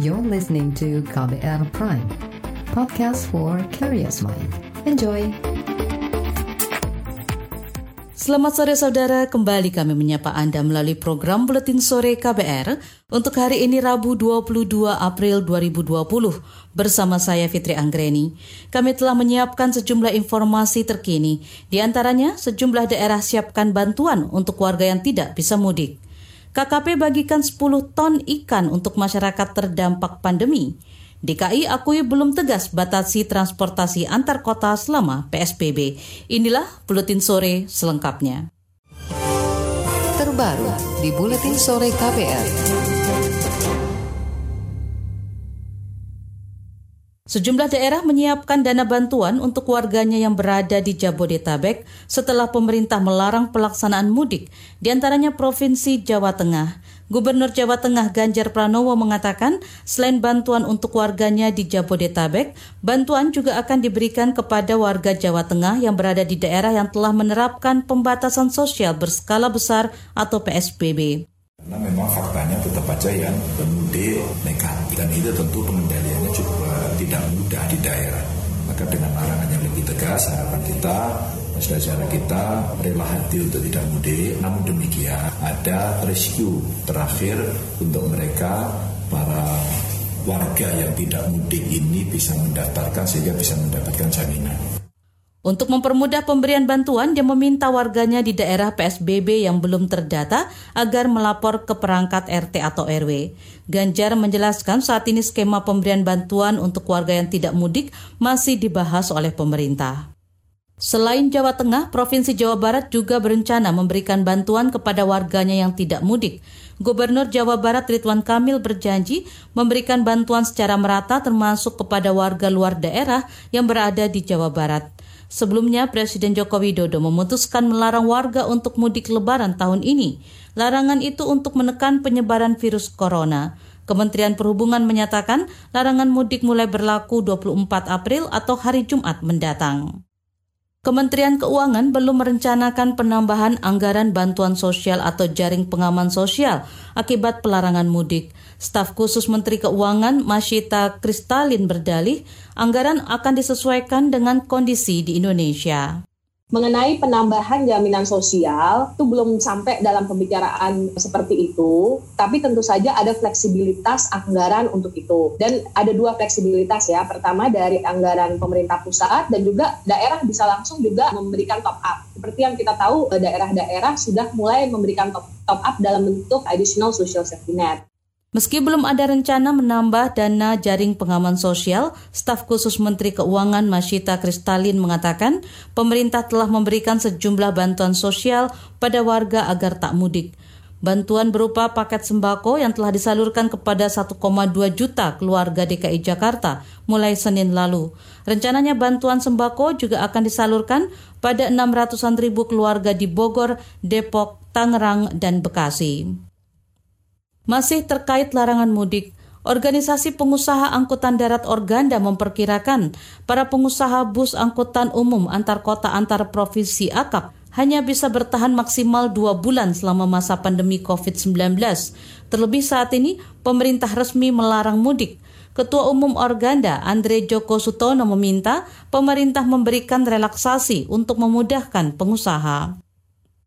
You're listening to KBR Prime, podcast for curious mind. Enjoy! Selamat sore saudara, kembali kami menyapa Anda melalui program Buletin Sore KBR untuk hari ini Rabu 22 April 2020 bersama saya Fitri Anggreni. Kami telah menyiapkan sejumlah informasi terkini, di antaranya sejumlah daerah siapkan bantuan untuk warga yang tidak bisa mudik. KKP bagikan 10 ton ikan untuk masyarakat terdampak pandemi. DKI akui belum tegas batasi transportasi antar kota selama PSBB. Inilah Buletin Sore selengkapnya. Terbaru di Buletin Sore KPR. Sejumlah daerah menyiapkan dana bantuan untuk warganya yang berada di Jabodetabek setelah pemerintah melarang pelaksanaan mudik, di antaranya Provinsi Jawa Tengah. Gubernur Jawa Tengah Ganjar Pranowo mengatakan, selain bantuan untuk warganya di Jabodetabek, bantuan juga akan diberikan kepada warga Jawa Tengah yang berada di daerah yang telah menerapkan pembatasan sosial berskala besar atau PSBB. Karena memang faktanya tetap aja yang pemudik nekat dan itu tentu pengendaliannya juga tidak mudah di daerah. Maka dengan larangan yang lebih tegas, harapan kita saudara kita rela hati untuk tidak mudik, namun demikian ada rescue terakhir untuk mereka para warga yang tidak mudik ini bisa mendaftarkan sehingga bisa mendapatkan jaminan. Untuk mempermudah pemberian bantuan, dia meminta warganya di daerah PSBB yang belum terdata agar melapor ke perangkat RT atau RW. Ganjar menjelaskan saat ini skema pemberian bantuan untuk warga yang tidak mudik masih dibahas oleh pemerintah. Selain Jawa Tengah, Provinsi Jawa Barat juga berencana memberikan bantuan kepada warganya yang tidak mudik. Gubernur Jawa Barat Ridwan Kamil berjanji memberikan bantuan secara merata termasuk kepada warga luar daerah yang berada di Jawa Barat. Sebelumnya, Presiden Joko Widodo memutuskan melarang warga untuk mudik lebaran tahun ini. Larangan itu untuk menekan penyebaran virus corona. Kementerian Perhubungan menyatakan larangan mudik mulai berlaku 24 April atau hari Jumat mendatang. Kementerian Keuangan belum merencanakan penambahan anggaran bantuan sosial atau jaring pengaman sosial akibat pelarangan mudik. Staf khusus Menteri Keuangan Masyita Kristalin berdalih, anggaran akan disesuaikan dengan kondisi di Indonesia mengenai penambahan jaminan sosial itu belum sampai dalam pembicaraan seperti itu, tapi tentu saja ada fleksibilitas anggaran untuk itu. Dan ada dua fleksibilitas ya. Pertama dari anggaran pemerintah pusat dan juga daerah bisa langsung juga memberikan top up. Seperti yang kita tahu daerah-daerah sudah mulai memberikan top, top up dalam bentuk additional social safety net. Meski belum ada rencana menambah dana jaring pengaman sosial, staf khusus Menteri Keuangan Masyita Kristalin mengatakan pemerintah telah memberikan sejumlah bantuan sosial pada warga agar tak mudik. Bantuan berupa paket sembako yang telah disalurkan kepada 1,2 juta keluarga DKI Jakarta mulai Senin lalu. Rencananya bantuan sembako juga akan disalurkan pada 600-an ribu keluarga di Bogor, Depok, Tangerang, dan Bekasi. Masih terkait larangan mudik, Organisasi Pengusaha Angkutan Darat Organda memperkirakan para pengusaha bus angkutan umum antar kota antar provinsi AKAP hanya bisa bertahan maksimal dua bulan selama masa pandemi COVID-19. Terlebih saat ini, pemerintah resmi melarang mudik. Ketua Umum Organda Andre Joko Sutono meminta pemerintah memberikan relaksasi untuk memudahkan pengusaha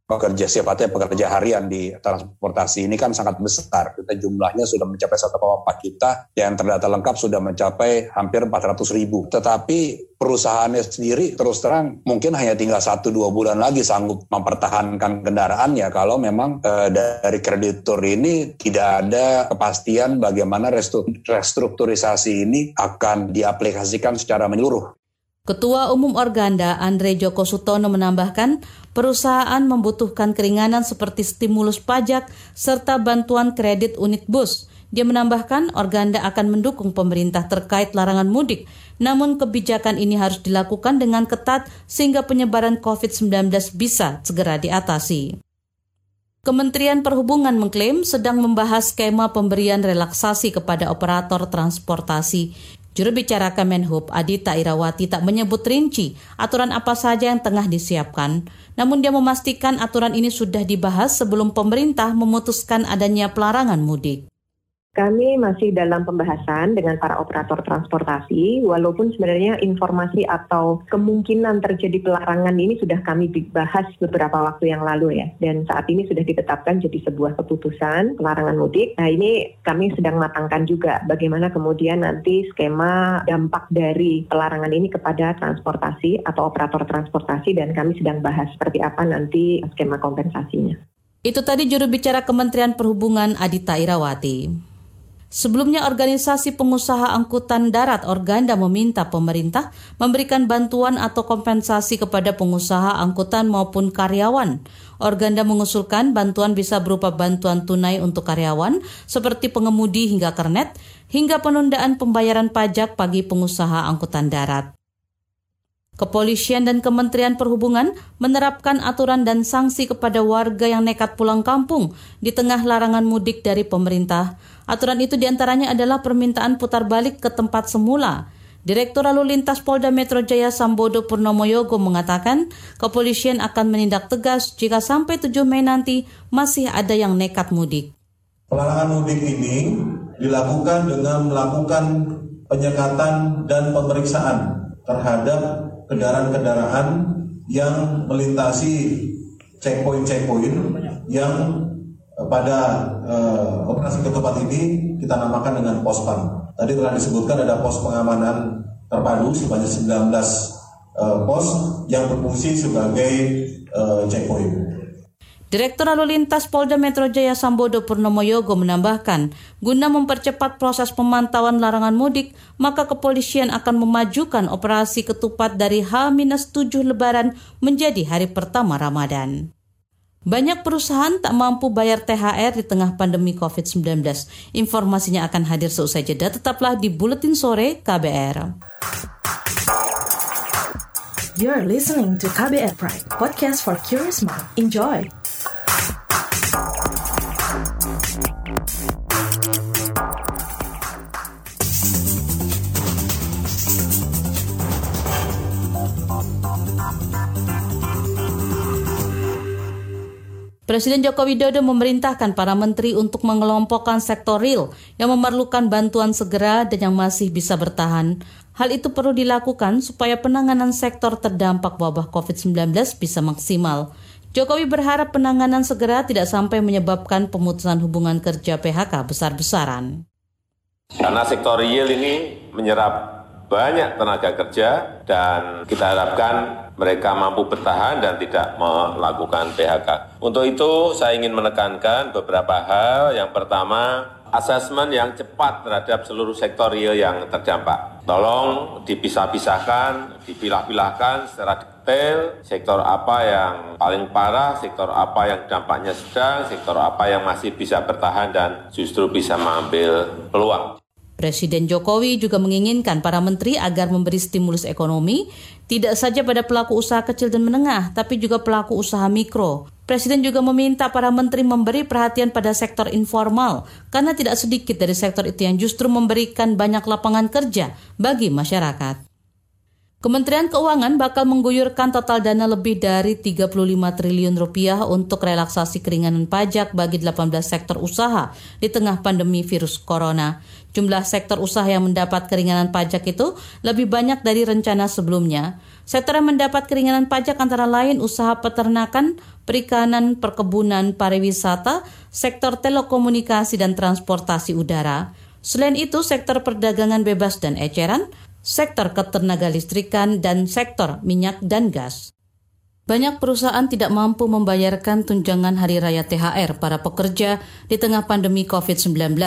pekerja sifatnya pekerja harian di transportasi ini kan sangat besar. Kita jumlahnya sudah mencapai 1,4 juta, yang terdata lengkap sudah mencapai hampir 400 ribu. Tetapi perusahaannya sendiri terus terang mungkin hanya tinggal satu dua bulan lagi sanggup mempertahankan kendaraannya kalau memang e, dari kreditur ini tidak ada kepastian bagaimana restrukturisasi ini akan diaplikasikan secara menyeluruh. Ketua Umum Organda Andre Joko Sutono menambahkan, perusahaan membutuhkan keringanan seperti stimulus pajak serta bantuan kredit unit bus. Dia menambahkan, Organda akan mendukung pemerintah terkait larangan mudik, namun kebijakan ini harus dilakukan dengan ketat sehingga penyebaran COVID-19 bisa segera diatasi. Kementerian Perhubungan mengklaim sedang membahas skema pemberian relaksasi kepada operator transportasi Juru bicara Kemenhub Adita Irawati tak menyebut rinci aturan apa saja yang tengah disiapkan, namun dia memastikan aturan ini sudah dibahas sebelum pemerintah memutuskan adanya pelarangan mudik. Kami masih dalam pembahasan dengan para operator transportasi, walaupun sebenarnya informasi atau kemungkinan terjadi pelarangan ini sudah kami bahas beberapa waktu yang lalu ya. Dan saat ini sudah ditetapkan jadi sebuah keputusan pelarangan mudik. Nah ini kami sedang matangkan juga bagaimana kemudian nanti skema dampak dari pelarangan ini kepada transportasi atau operator transportasi dan kami sedang bahas seperti apa nanti skema kompensasinya. Itu tadi juru bicara Kementerian Perhubungan Adita Irawati. Sebelumnya organisasi pengusaha angkutan darat Organda meminta pemerintah memberikan bantuan atau kompensasi kepada pengusaha angkutan maupun karyawan. Organda mengusulkan bantuan bisa berupa bantuan tunai untuk karyawan seperti pengemudi hingga kernet hingga penundaan pembayaran pajak bagi pengusaha angkutan darat. Kepolisian dan Kementerian Perhubungan menerapkan aturan dan sanksi kepada warga yang nekat pulang kampung di tengah larangan mudik dari pemerintah. Aturan itu di antaranya adalah permintaan putar balik ke tempat semula. Direktur Lalu Lintas Polda Metro Jaya Sambodo Purnomo Yogo mengatakan kepolisian akan menindak tegas jika sampai 7 Mei nanti masih ada yang nekat mudik. Pelarangan mudik ini dilakukan dengan melakukan penyekatan dan pemeriksaan terhadap kendaraan-kendaraan yang melintasi checkpoint-checkpoint yang eh, pada uh, operasi ketupat ini kita namakan dengan pospam. Tadi telah disebutkan ada pos pengamanan terpadu sebanyak 19 uh, eh, pos yang berfungsi sebagai uh, checkpoint. Direktur Lalu Lintas Polda Metro Jaya Sambodo Purnomo Yogo menambahkan, guna mempercepat proses pemantauan larangan mudik, maka kepolisian akan memajukan operasi ketupat dari H-7 Lebaran menjadi hari pertama Ramadan. Banyak perusahaan tak mampu bayar THR di tengah pandemi COVID-19. Informasinya akan hadir seusai jeda. Tetaplah di Buletin Sore KBR. You're listening to KBR Pride, podcast for curious mind. Enjoy! Presiden Joko Widodo memerintahkan para menteri untuk mengelompokkan sektor real yang memerlukan bantuan segera dan yang masih bisa bertahan. Hal itu perlu dilakukan supaya penanganan sektor terdampak wabah COVID-19 bisa maksimal. Jokowi berharap penanganan segera tidak sampai menyebabkan pemutusan hubungan kerja PHK besar-besaran. Karena sektor real ini menyerap banyak tenaga kerja dan kita harapkan mereka mampu bertahan dan tidak melakukan PHK. Untuk itu saya ingin menekankan beberapa hal. Yang pertama, asesmen yang cepat terhadap seluruh sektor real yang terdampak. Tolong dipisah-pisahkan, dipilah-pilahkan secara detail sektor apa yang paling parah, sektor apa yang dampaknya sedang, sektor apa yang masih bisa bertahan dan justru bisa mengambil peluang. Presiden Jokowi juga menginginkan para menteri agar memberi stimulus ekonomi tidak saja pada pelaku usaha kecil dan menengah, tapi juga pelaku usaha mikro. Presiden juga meminta para menteri memberi perhatian pada sektor informal, karena tidak sedikit dari sektor itu yang justru memberikan banyak lapangan kerja bagi masyarakat. Kementerian Keuangan bakal mengguyurkan total dana lebih dari 35 triliun rupiah untuk relaksasi keringanan pajak bagi 18 sektor usaha di tengah pandemi virus corona. Jumlah sektor usaha yang mendapat keringanan pajak itu lebih banyak dari rencana sebelumnya. Sektor yang mendapat keringanan pajak antara lain usaha peternakan, perikanan, perkebunan, pariwisata, sektor telekomunikasi dan transportasi udara. Selain itu, sektor perdagangan bebas dan eceran, sektor ketenaga listrikan, dan sektor minyak dan gas. Banyak perusahaan tidak mampu membayarkan tunjangan hari raya THR para pekerja di tengah pandemi COVID-19.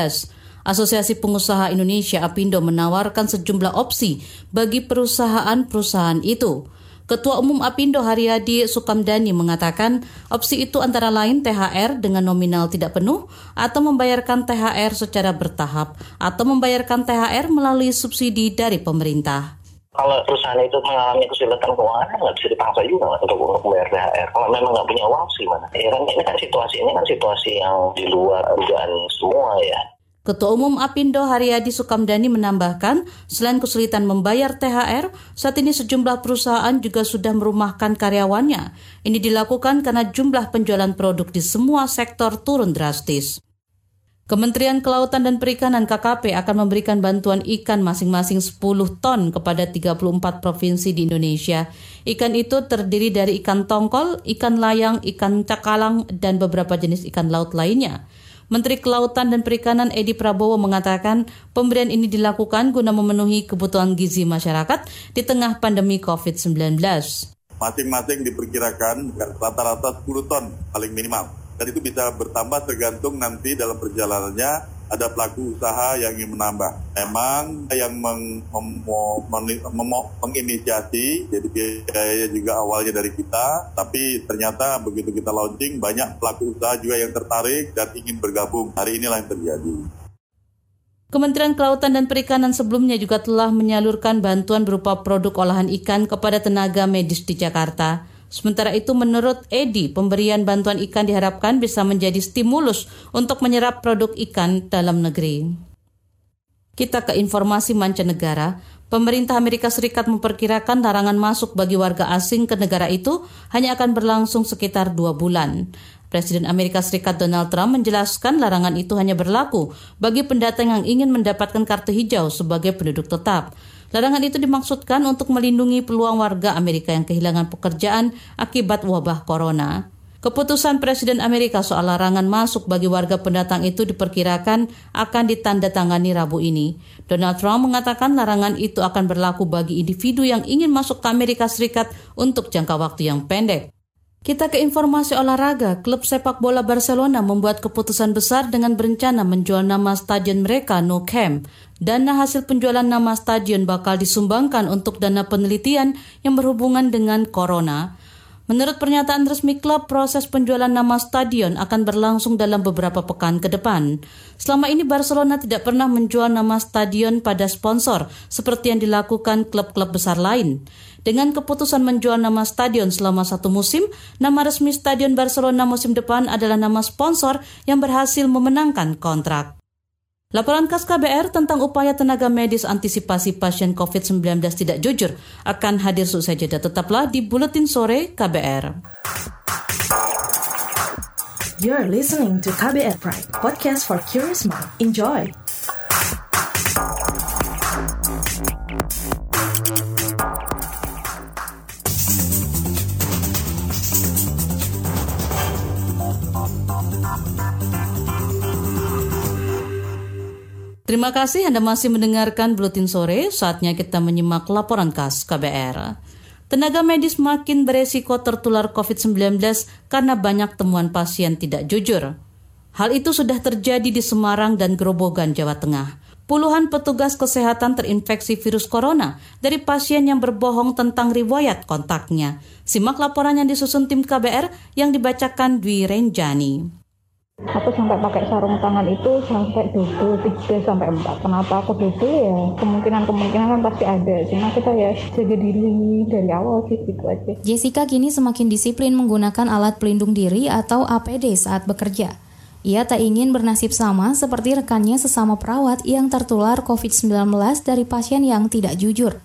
Asosiasi Pengusaha Indonesia Apindo menawarkan sejumlah opsi bagi perusahaan-perusahaan itu. Ketua Umum Apindo Haryadi Sukamdani mengatakan opsi itu antara lain THR dengan nominal tidak penuh atau membayarkan THR secara bertahap atau membayarkan THR melalui subsidi dari pemerintah kalau perusahaan itu mengalami kesulitan keuangan nggak bisa dipaksa juga untuk, membayar THR. Kalau memang nggak punya uang sih mana? Ya kan ini kan situasi ini kan situasi yang di luar dugaan semua ya. Ketua Umum Apindo Haryadi Sukamdani menambahkan, selain kesulitan membayar THR, saat ini sejumlah perusahaan juga sudah merumahkan karyawannya. Ini dilakukan karena jumlah penjualan produk di semua sektor turun drastis. Kementerian Kelautan dan Perikanan KKP akan memberikan bantuan ikan masing-masing 10 ton kepada 34 provinsi di Indonesia. Ikan itu terdiri dari ikan tongkol, ikan layang, ikan cakalang, dan beberapa jenis ikan laut lainnya. Menteri Kelautan dan Perikanan Edi Prabowo mengatakan pemberian ini dilakukan guna memenuhi kebutuhan gizi masyarakat di tengah pandemi COVID-19. Masing-masing diperkirakan rata-rata 10 ton paling minimal dan itu bisa bertambah tergantung nanti dalam perjalanannya ada pelaku usaha yang ingin menambah. Memang yang meng, mem, mem, mem, menginisiasi, jadi biaya juga awalnya dari kita, tapi ternyata begitu kita launching banyak pelaku usaha juga yang tertarik dan ingin bergabung. Hari inilah yang terjadi. Kementerian Kelautan dan Perikanan sebelumnya juga telah menyalurkan bantuan berupa produk olahan ikan kepada tenaga medis di Jakarta. Sementara itu menurut Edi, pemberian bantuan ikan diharapkan bisa menjadi stimulus untuk menyerap produk ikan dalam negeri. Kita ke informasi mancanegara. Pemerintah Amerika Serikat memperkirakan larangan masuk bagi warga asing ke negara itu hanya akan berlangsung sekitar dua bulan. Presiden Amerika Serikat Donald Trump menjelaskan larangan itu hanya berlaku bagi pendatang yang ingin mendapatkan kartu hijau sebagai penduduk tetap. Larangan itu dimaksudkan untuk melindungi peluang warga Amerika yang kehilangan pekerjaan akibat wabah corona. Keputusan Presiden Amerika soal larangan masuk bagi warga pendatang itu diperkirakan akan ditandatangani Rabu ini. Donald Trump mengatakan larangan itu akan berlaku bagi individu yang ingin masuk ke Amerika Serikat untuk jangka waktu yang pendek. Kita ke informasi olahraga. Klub sepak bola Barcelona membuat keputusan besar dengan berencana menjual nama stadion mereka No Camp. Dana hasil penjualan nama stadion bakal disumbangkan untuk dana penelitian yang berhubungan dengan corona. Menurut pernyataan resmi klub, proses penjualan nama stadion akan berlangsung dalam beberapa pekan ke depan. Selama ini Barcelona tidak pernah menjual nama stadion pada sponsor seperti yang dilakukan klub-klub besar lain. Dengan keputusan menjual nama stadion selama satu musim, nama resmi Stadion Barcelona musim depan adalah nama sponsor yang berhasil memenangkan kontrak. Laporan khas KBR tentang upaya tenaga medis antisipasi pasien COVID-19 tidak jujur akan hadir seusai jeda. Tetaplah di Buletin Sore KBR. You're listening to KBR Pride, podcast for curious mind. Enjoy! Terima kasih Anda masih mendengarkan Buletin Sore. Saatnya kita menyimak laporan khas KBR. Tenaga medis makin beresiko tertular COVID-19 karena banyak temuan pasien tidak jujur. Hal itu sudah terjadi di Semarang dan Grobogan, Jawa Tengah. Puluhan petugas kesehatan terinfeksi virus corona dari pasien yang berbohong tentang riwayat kontaknya. Simak laporan yang disusun tim KBR yang dibacakan Dwi Renjani. Aku sampai pakai sarung tangan itu sampai double, tiga sampai empat. Kenapa aku double ya? Kemungkinan-kemungkinan kan pasti ada. Cuma kita ya jaga diri dari awal sih gitu aja. Jessica kini semakin disiplin menggunakan alat pelindung diri atau APD saat bekerja. Ia tak ingin bernasib sama seperti rekannya sesama perawat yang tertular COVID-19 dari pasien yang tidak jujur.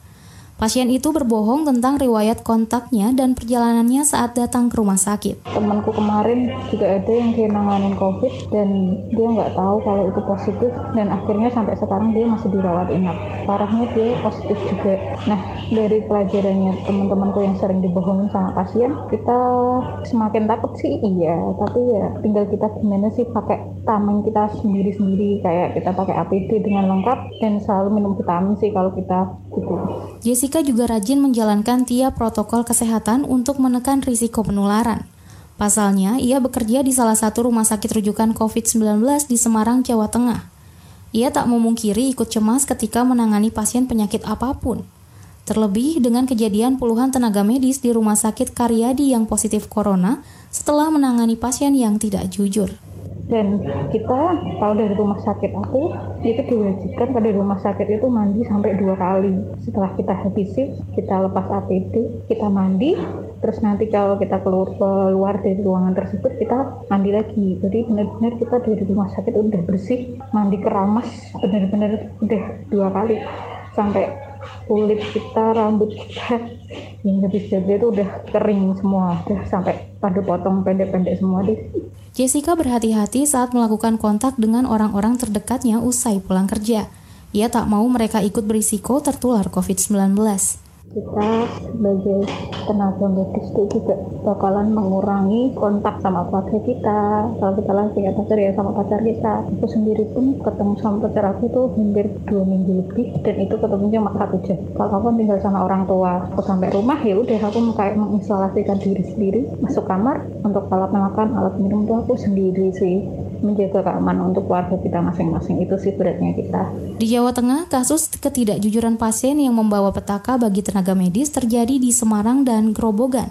Pasien itu berbohong tentang riwayat kontaknya dan perjalanannya saat datang ke rumah sakit. Temanku kemarin juga ada yang dia nanganin COVID dan dia nggak tahu kalau itu positif dan akhirnya sampai sekarang dia masih dirawat inap. Parahnya dia positif juga. Nah dari pelajarannya teman-temanku yang sering dibohongin sama pasien, kita semakin takut sih iya, tapi ya tinggal kita gimana sih pakai tameng kita sendiri-sendiri kayak kita pakai APD dengan lengkap dan selalu minum vitamin sih kalau kita gitu. Jessica juga rajin menjalankan tiap protokol kesehatan untuk menekan risiko penularan. Pasalnya, ia bekerja di salah satu rumah sakit rujukan COVID-19 di Semarang, Jawa Tengah. Ia tak memungkiri ikut cemas ketika menangani pasien penyakit apa pun. Terlebih dengan kejadian puluhan tenaga medis di rumah sakit Karyadi yang positif corona setelah menangani pasien yang tidak jujur dan kita kalau dari rumah sakit aku itu diwajibkan pada rumah sakit itu mandi sampai dua kali. Setelah kita habisi kita lepas APD kita mandi. Terus nanti kalau kita keluar keluar dari ruangan tersebut kita mandi lagi. Jadi benar-benar kita dari rumah sakit udah bersih mandi keramas benar-benar udah dua kali sampai kulit kita, rambut kita yang habis jadi itu udah kering semua, udah sampai pada potong pendek-pendek semua deh. Jessica berhati-hati saat melakukan kontak dengan orang-orang terdekatnya usai pulang kerja. Ia tak mau mereka ikut berisiko tertular COVID-19 kita sebagai tenaga medis itu juga bakalan mengurangi kontak sama keluarga kita. Kalau kita lagi ya pacar ya sama pacar kita. Aku sendiri pun ketemu sama pacar aku tuh hampir dua minggu lebih dan itu ketemunya cuma satu jam. Kalau aku tinggal sama orang tua aku sampai rumah ya udah aku kayak mengisolasikan diri sendiri masuk kamar untuk alat makan alat minum tuh aku sendiri sih menjaga keamanan untuk keluarga kita masing-masing itu sih beratnya kita. Di Jawa Tengah, kasus ketidakjujuran pasien yang membawa petaka bagi tenaga medis terjadi di Semarang dan Grobogan.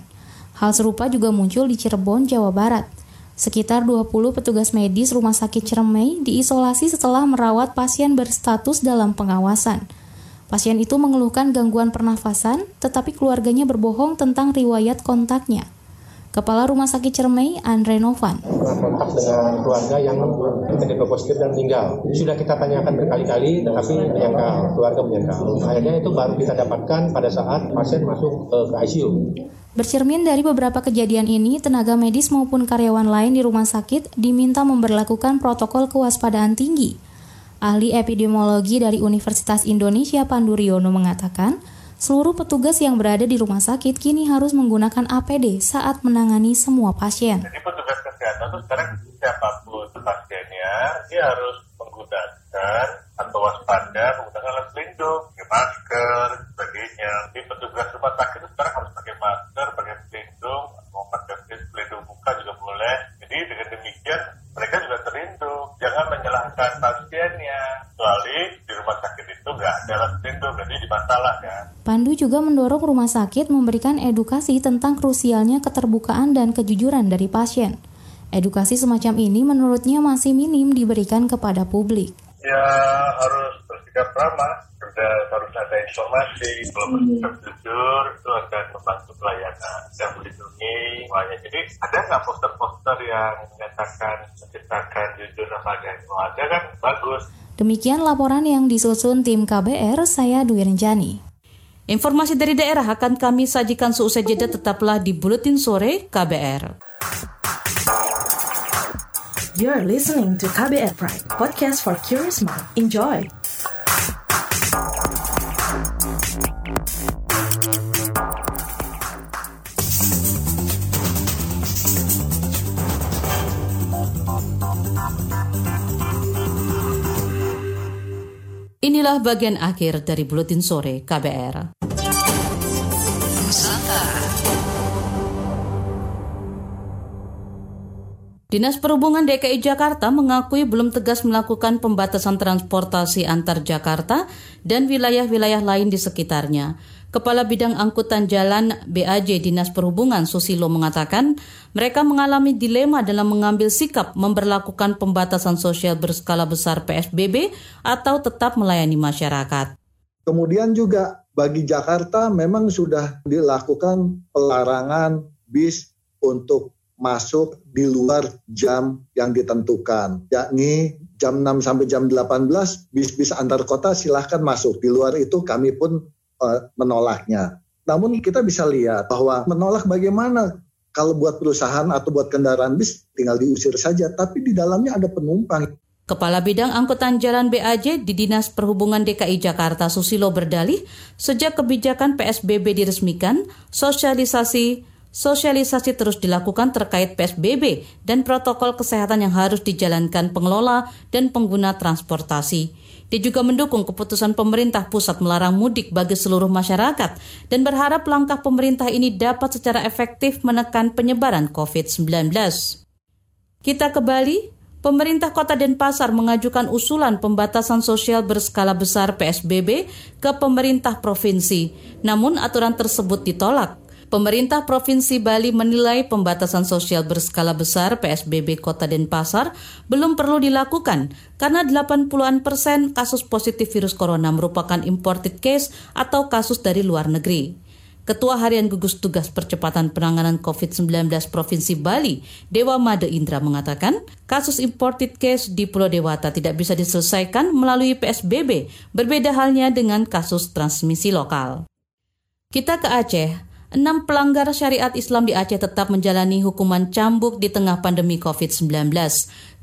Hal serupa juga muncul di Cirebon, Jawa Barat. Sekitar 20 petugas medis Rumah Sakit Ciremai diisolasi setelah merawat pasien berstatus dalam pengawasan. Pasien itu mengeluhkan gangguan pernafasan, tetapi keluarganya berbohong tentang riwayat kontaknya. Kepala Rumah Sakit Cermai, Andre Novan. Kontak dengan keluarga yang menjadi positif dan meninggal. Sudah kita tanyakan berkali-kali, tapi menyangkal, keluarga menyangkal. Akhirnya itu baru kita dapatkan pada saat pasien masuk ke ICU. Bercermin dari beberapa kejadian ini, tenaga medis maupun karyawan lain di rumah sakit diminta memperlakukan protokol kewaspadaan tinggi. Ahli epidemiologi dari Universitas Indonesia Pandu Riono mengatakan, Seluruh petugas yang berada di rumah sakit kini harus menggunakan APD saat menangani semua pasien. Jadi petugas kesehatan itu sekarang siapa pun pasiennya, dia harus menggunakan atau waspada menggunakan alat pelindung, masker, sebagainya. Di petugas rumah sakit itu sekarang harus pakai masker, pakai pelindung, mau pakai pelindung muka juga boleh. Jadi dengan demikian mereka juga terlindung. Jangan menyalahkan pasiennya, kecuali di rumah sakit itu nggak ada alat pelindung, jadi di masalah kan. Pandu juga mendorong rumah sakit memberikan edukasi tentang krusialnya keterbukaan dan kejujuran dari pasien. Edukasi semacam ini menurutnya masih minim diberikan kepada publik. Ya harus bersikap ramah, harus ada informasi, kalau bersikap jujur itu akan membantu pelayanan dan melindungi semuanya. Jadi ada nggak poster-poster yang menyatakan menciptakan jujur? Kalau ada kan bagus. Demikian laporan yang disusun tim KBR, saya Dwi Renjani. Informasi dari daerah akan kami sajikan seusai jeda tetaplah di Buletin Sore KBR. You're listening to KBR Pride, podcast for curious mind. Enjoy! Inilah bagian akhir dari Buletin Sore KBR. Dinas Perhubungan DKI Jakarta mengakui belum tegas melakukan pembatasan transportasi antar Jakarta dan wilayah-wilayah lain di sekitarnya. Kepala Bidang Angkutan Jalan BAJ Dinas Perhubungan Susilo mengatakan mereka mengalami dilema dalam mengambil sikap memperlakukan pembatasan sosial berskala besar PSBB atau tetap melayani masyarakat. Kemudian juga bagi Jakarta memang sudah dilakukan pelarangan bis untuk masuk di luar jam yang ditentukan, yakni jam 6 sampai jam 18 bis-bis antar kota silahkan masuk. Di luar itu kami pun menolaknya. Namun kita bisa lihat bahwa menolak bagaimana kalau buat perusahaan atau buat kendaraan bis tinggal diusir saja, tapi di dalamnya ada penumpang. Kepala Bidang Angkutan Jalan BAJ di Dinas Perhubungan DKI Jakarta Susilo berdalih, sejak kebijakan PSBB diresmikan, sosialisasi sosialisasi terus dilakukan terkait PSBB dan protokol kesehatan yang harus dijalankan pengelola dan pengguna transportasi. Dia juga mendukung keputusan pemerintah pusat melarang mudik bagi seluruh masyarakat dan berharap langkah pemerintah ini dapat secara efektif menekan penyebaran COVID-19. Kita ke Bali. Pemerintah Kota Denpasar mengajukan usulan pembatasan sosial berskala besar PSBB ke pemerintah provinsi. Namun aturan tersebut ditolak. Pemerintah Provinsi Bali menilai pembatasan sosial berskala besar PSBB Kota Denpasar belum perlu dilakukan karena 80-an persen kasus positif virus corona merupakan imported case atau kasus dari luar negeri. Ketua Harian Gugus Tugas Percepatan Penanganan COVID-19 Provinsi Bali, Dewa Made Indra mengatakan, kasus imported case di Pulau Dewata tidak bisa diselesaikan melalui PSBB, berbeda halnya dengan kasus transmisi lokal. Kita ke Aceh. Enam pelanggar syariat Islam di Aceh tetap menjalani hukuman cambuk di tengah pandemi COVID-19.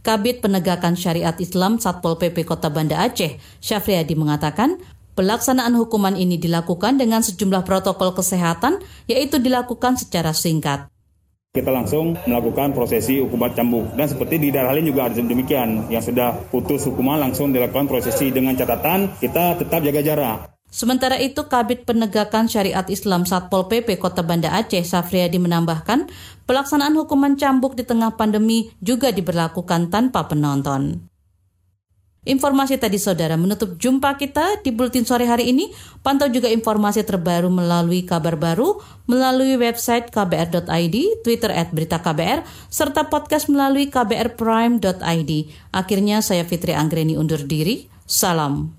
Kabit Penegakan Syariat Islam Satpol PP Kota Banda Aceh, Syafriadi mengatakan, Pelaksanaan hukuman ini dilakukan dengan sejumlah protokol kesehatan, yaitu dilakukan secara singkat. Kita langsung melakukan prosesi hukuman cambuk dan seperti di daerah lain juga ada demikian yang sudah putus hukuman langsung dilakukan prosesi dengan catatan kita tetap jaga jarak. Sementara itu, Kabit Penegakan Syariat Islam Satpol PP Kota Banda Aceh, Safriyadi menambahkan, pelaksanaan hukuman cambuk di tengah pandemi juga diberlakukan tanpa penonton. Informasi tadi saudara menutup jumpa kita di Buletin Sore hari ini. Pantau juga informasi terbaru melalui kabar baru, melalui website kbr.id, Twitter at berita KBR, serta podcast melalui kbrprime.id. Akhirnya saya Fitri Anggreni undur diri. Salam.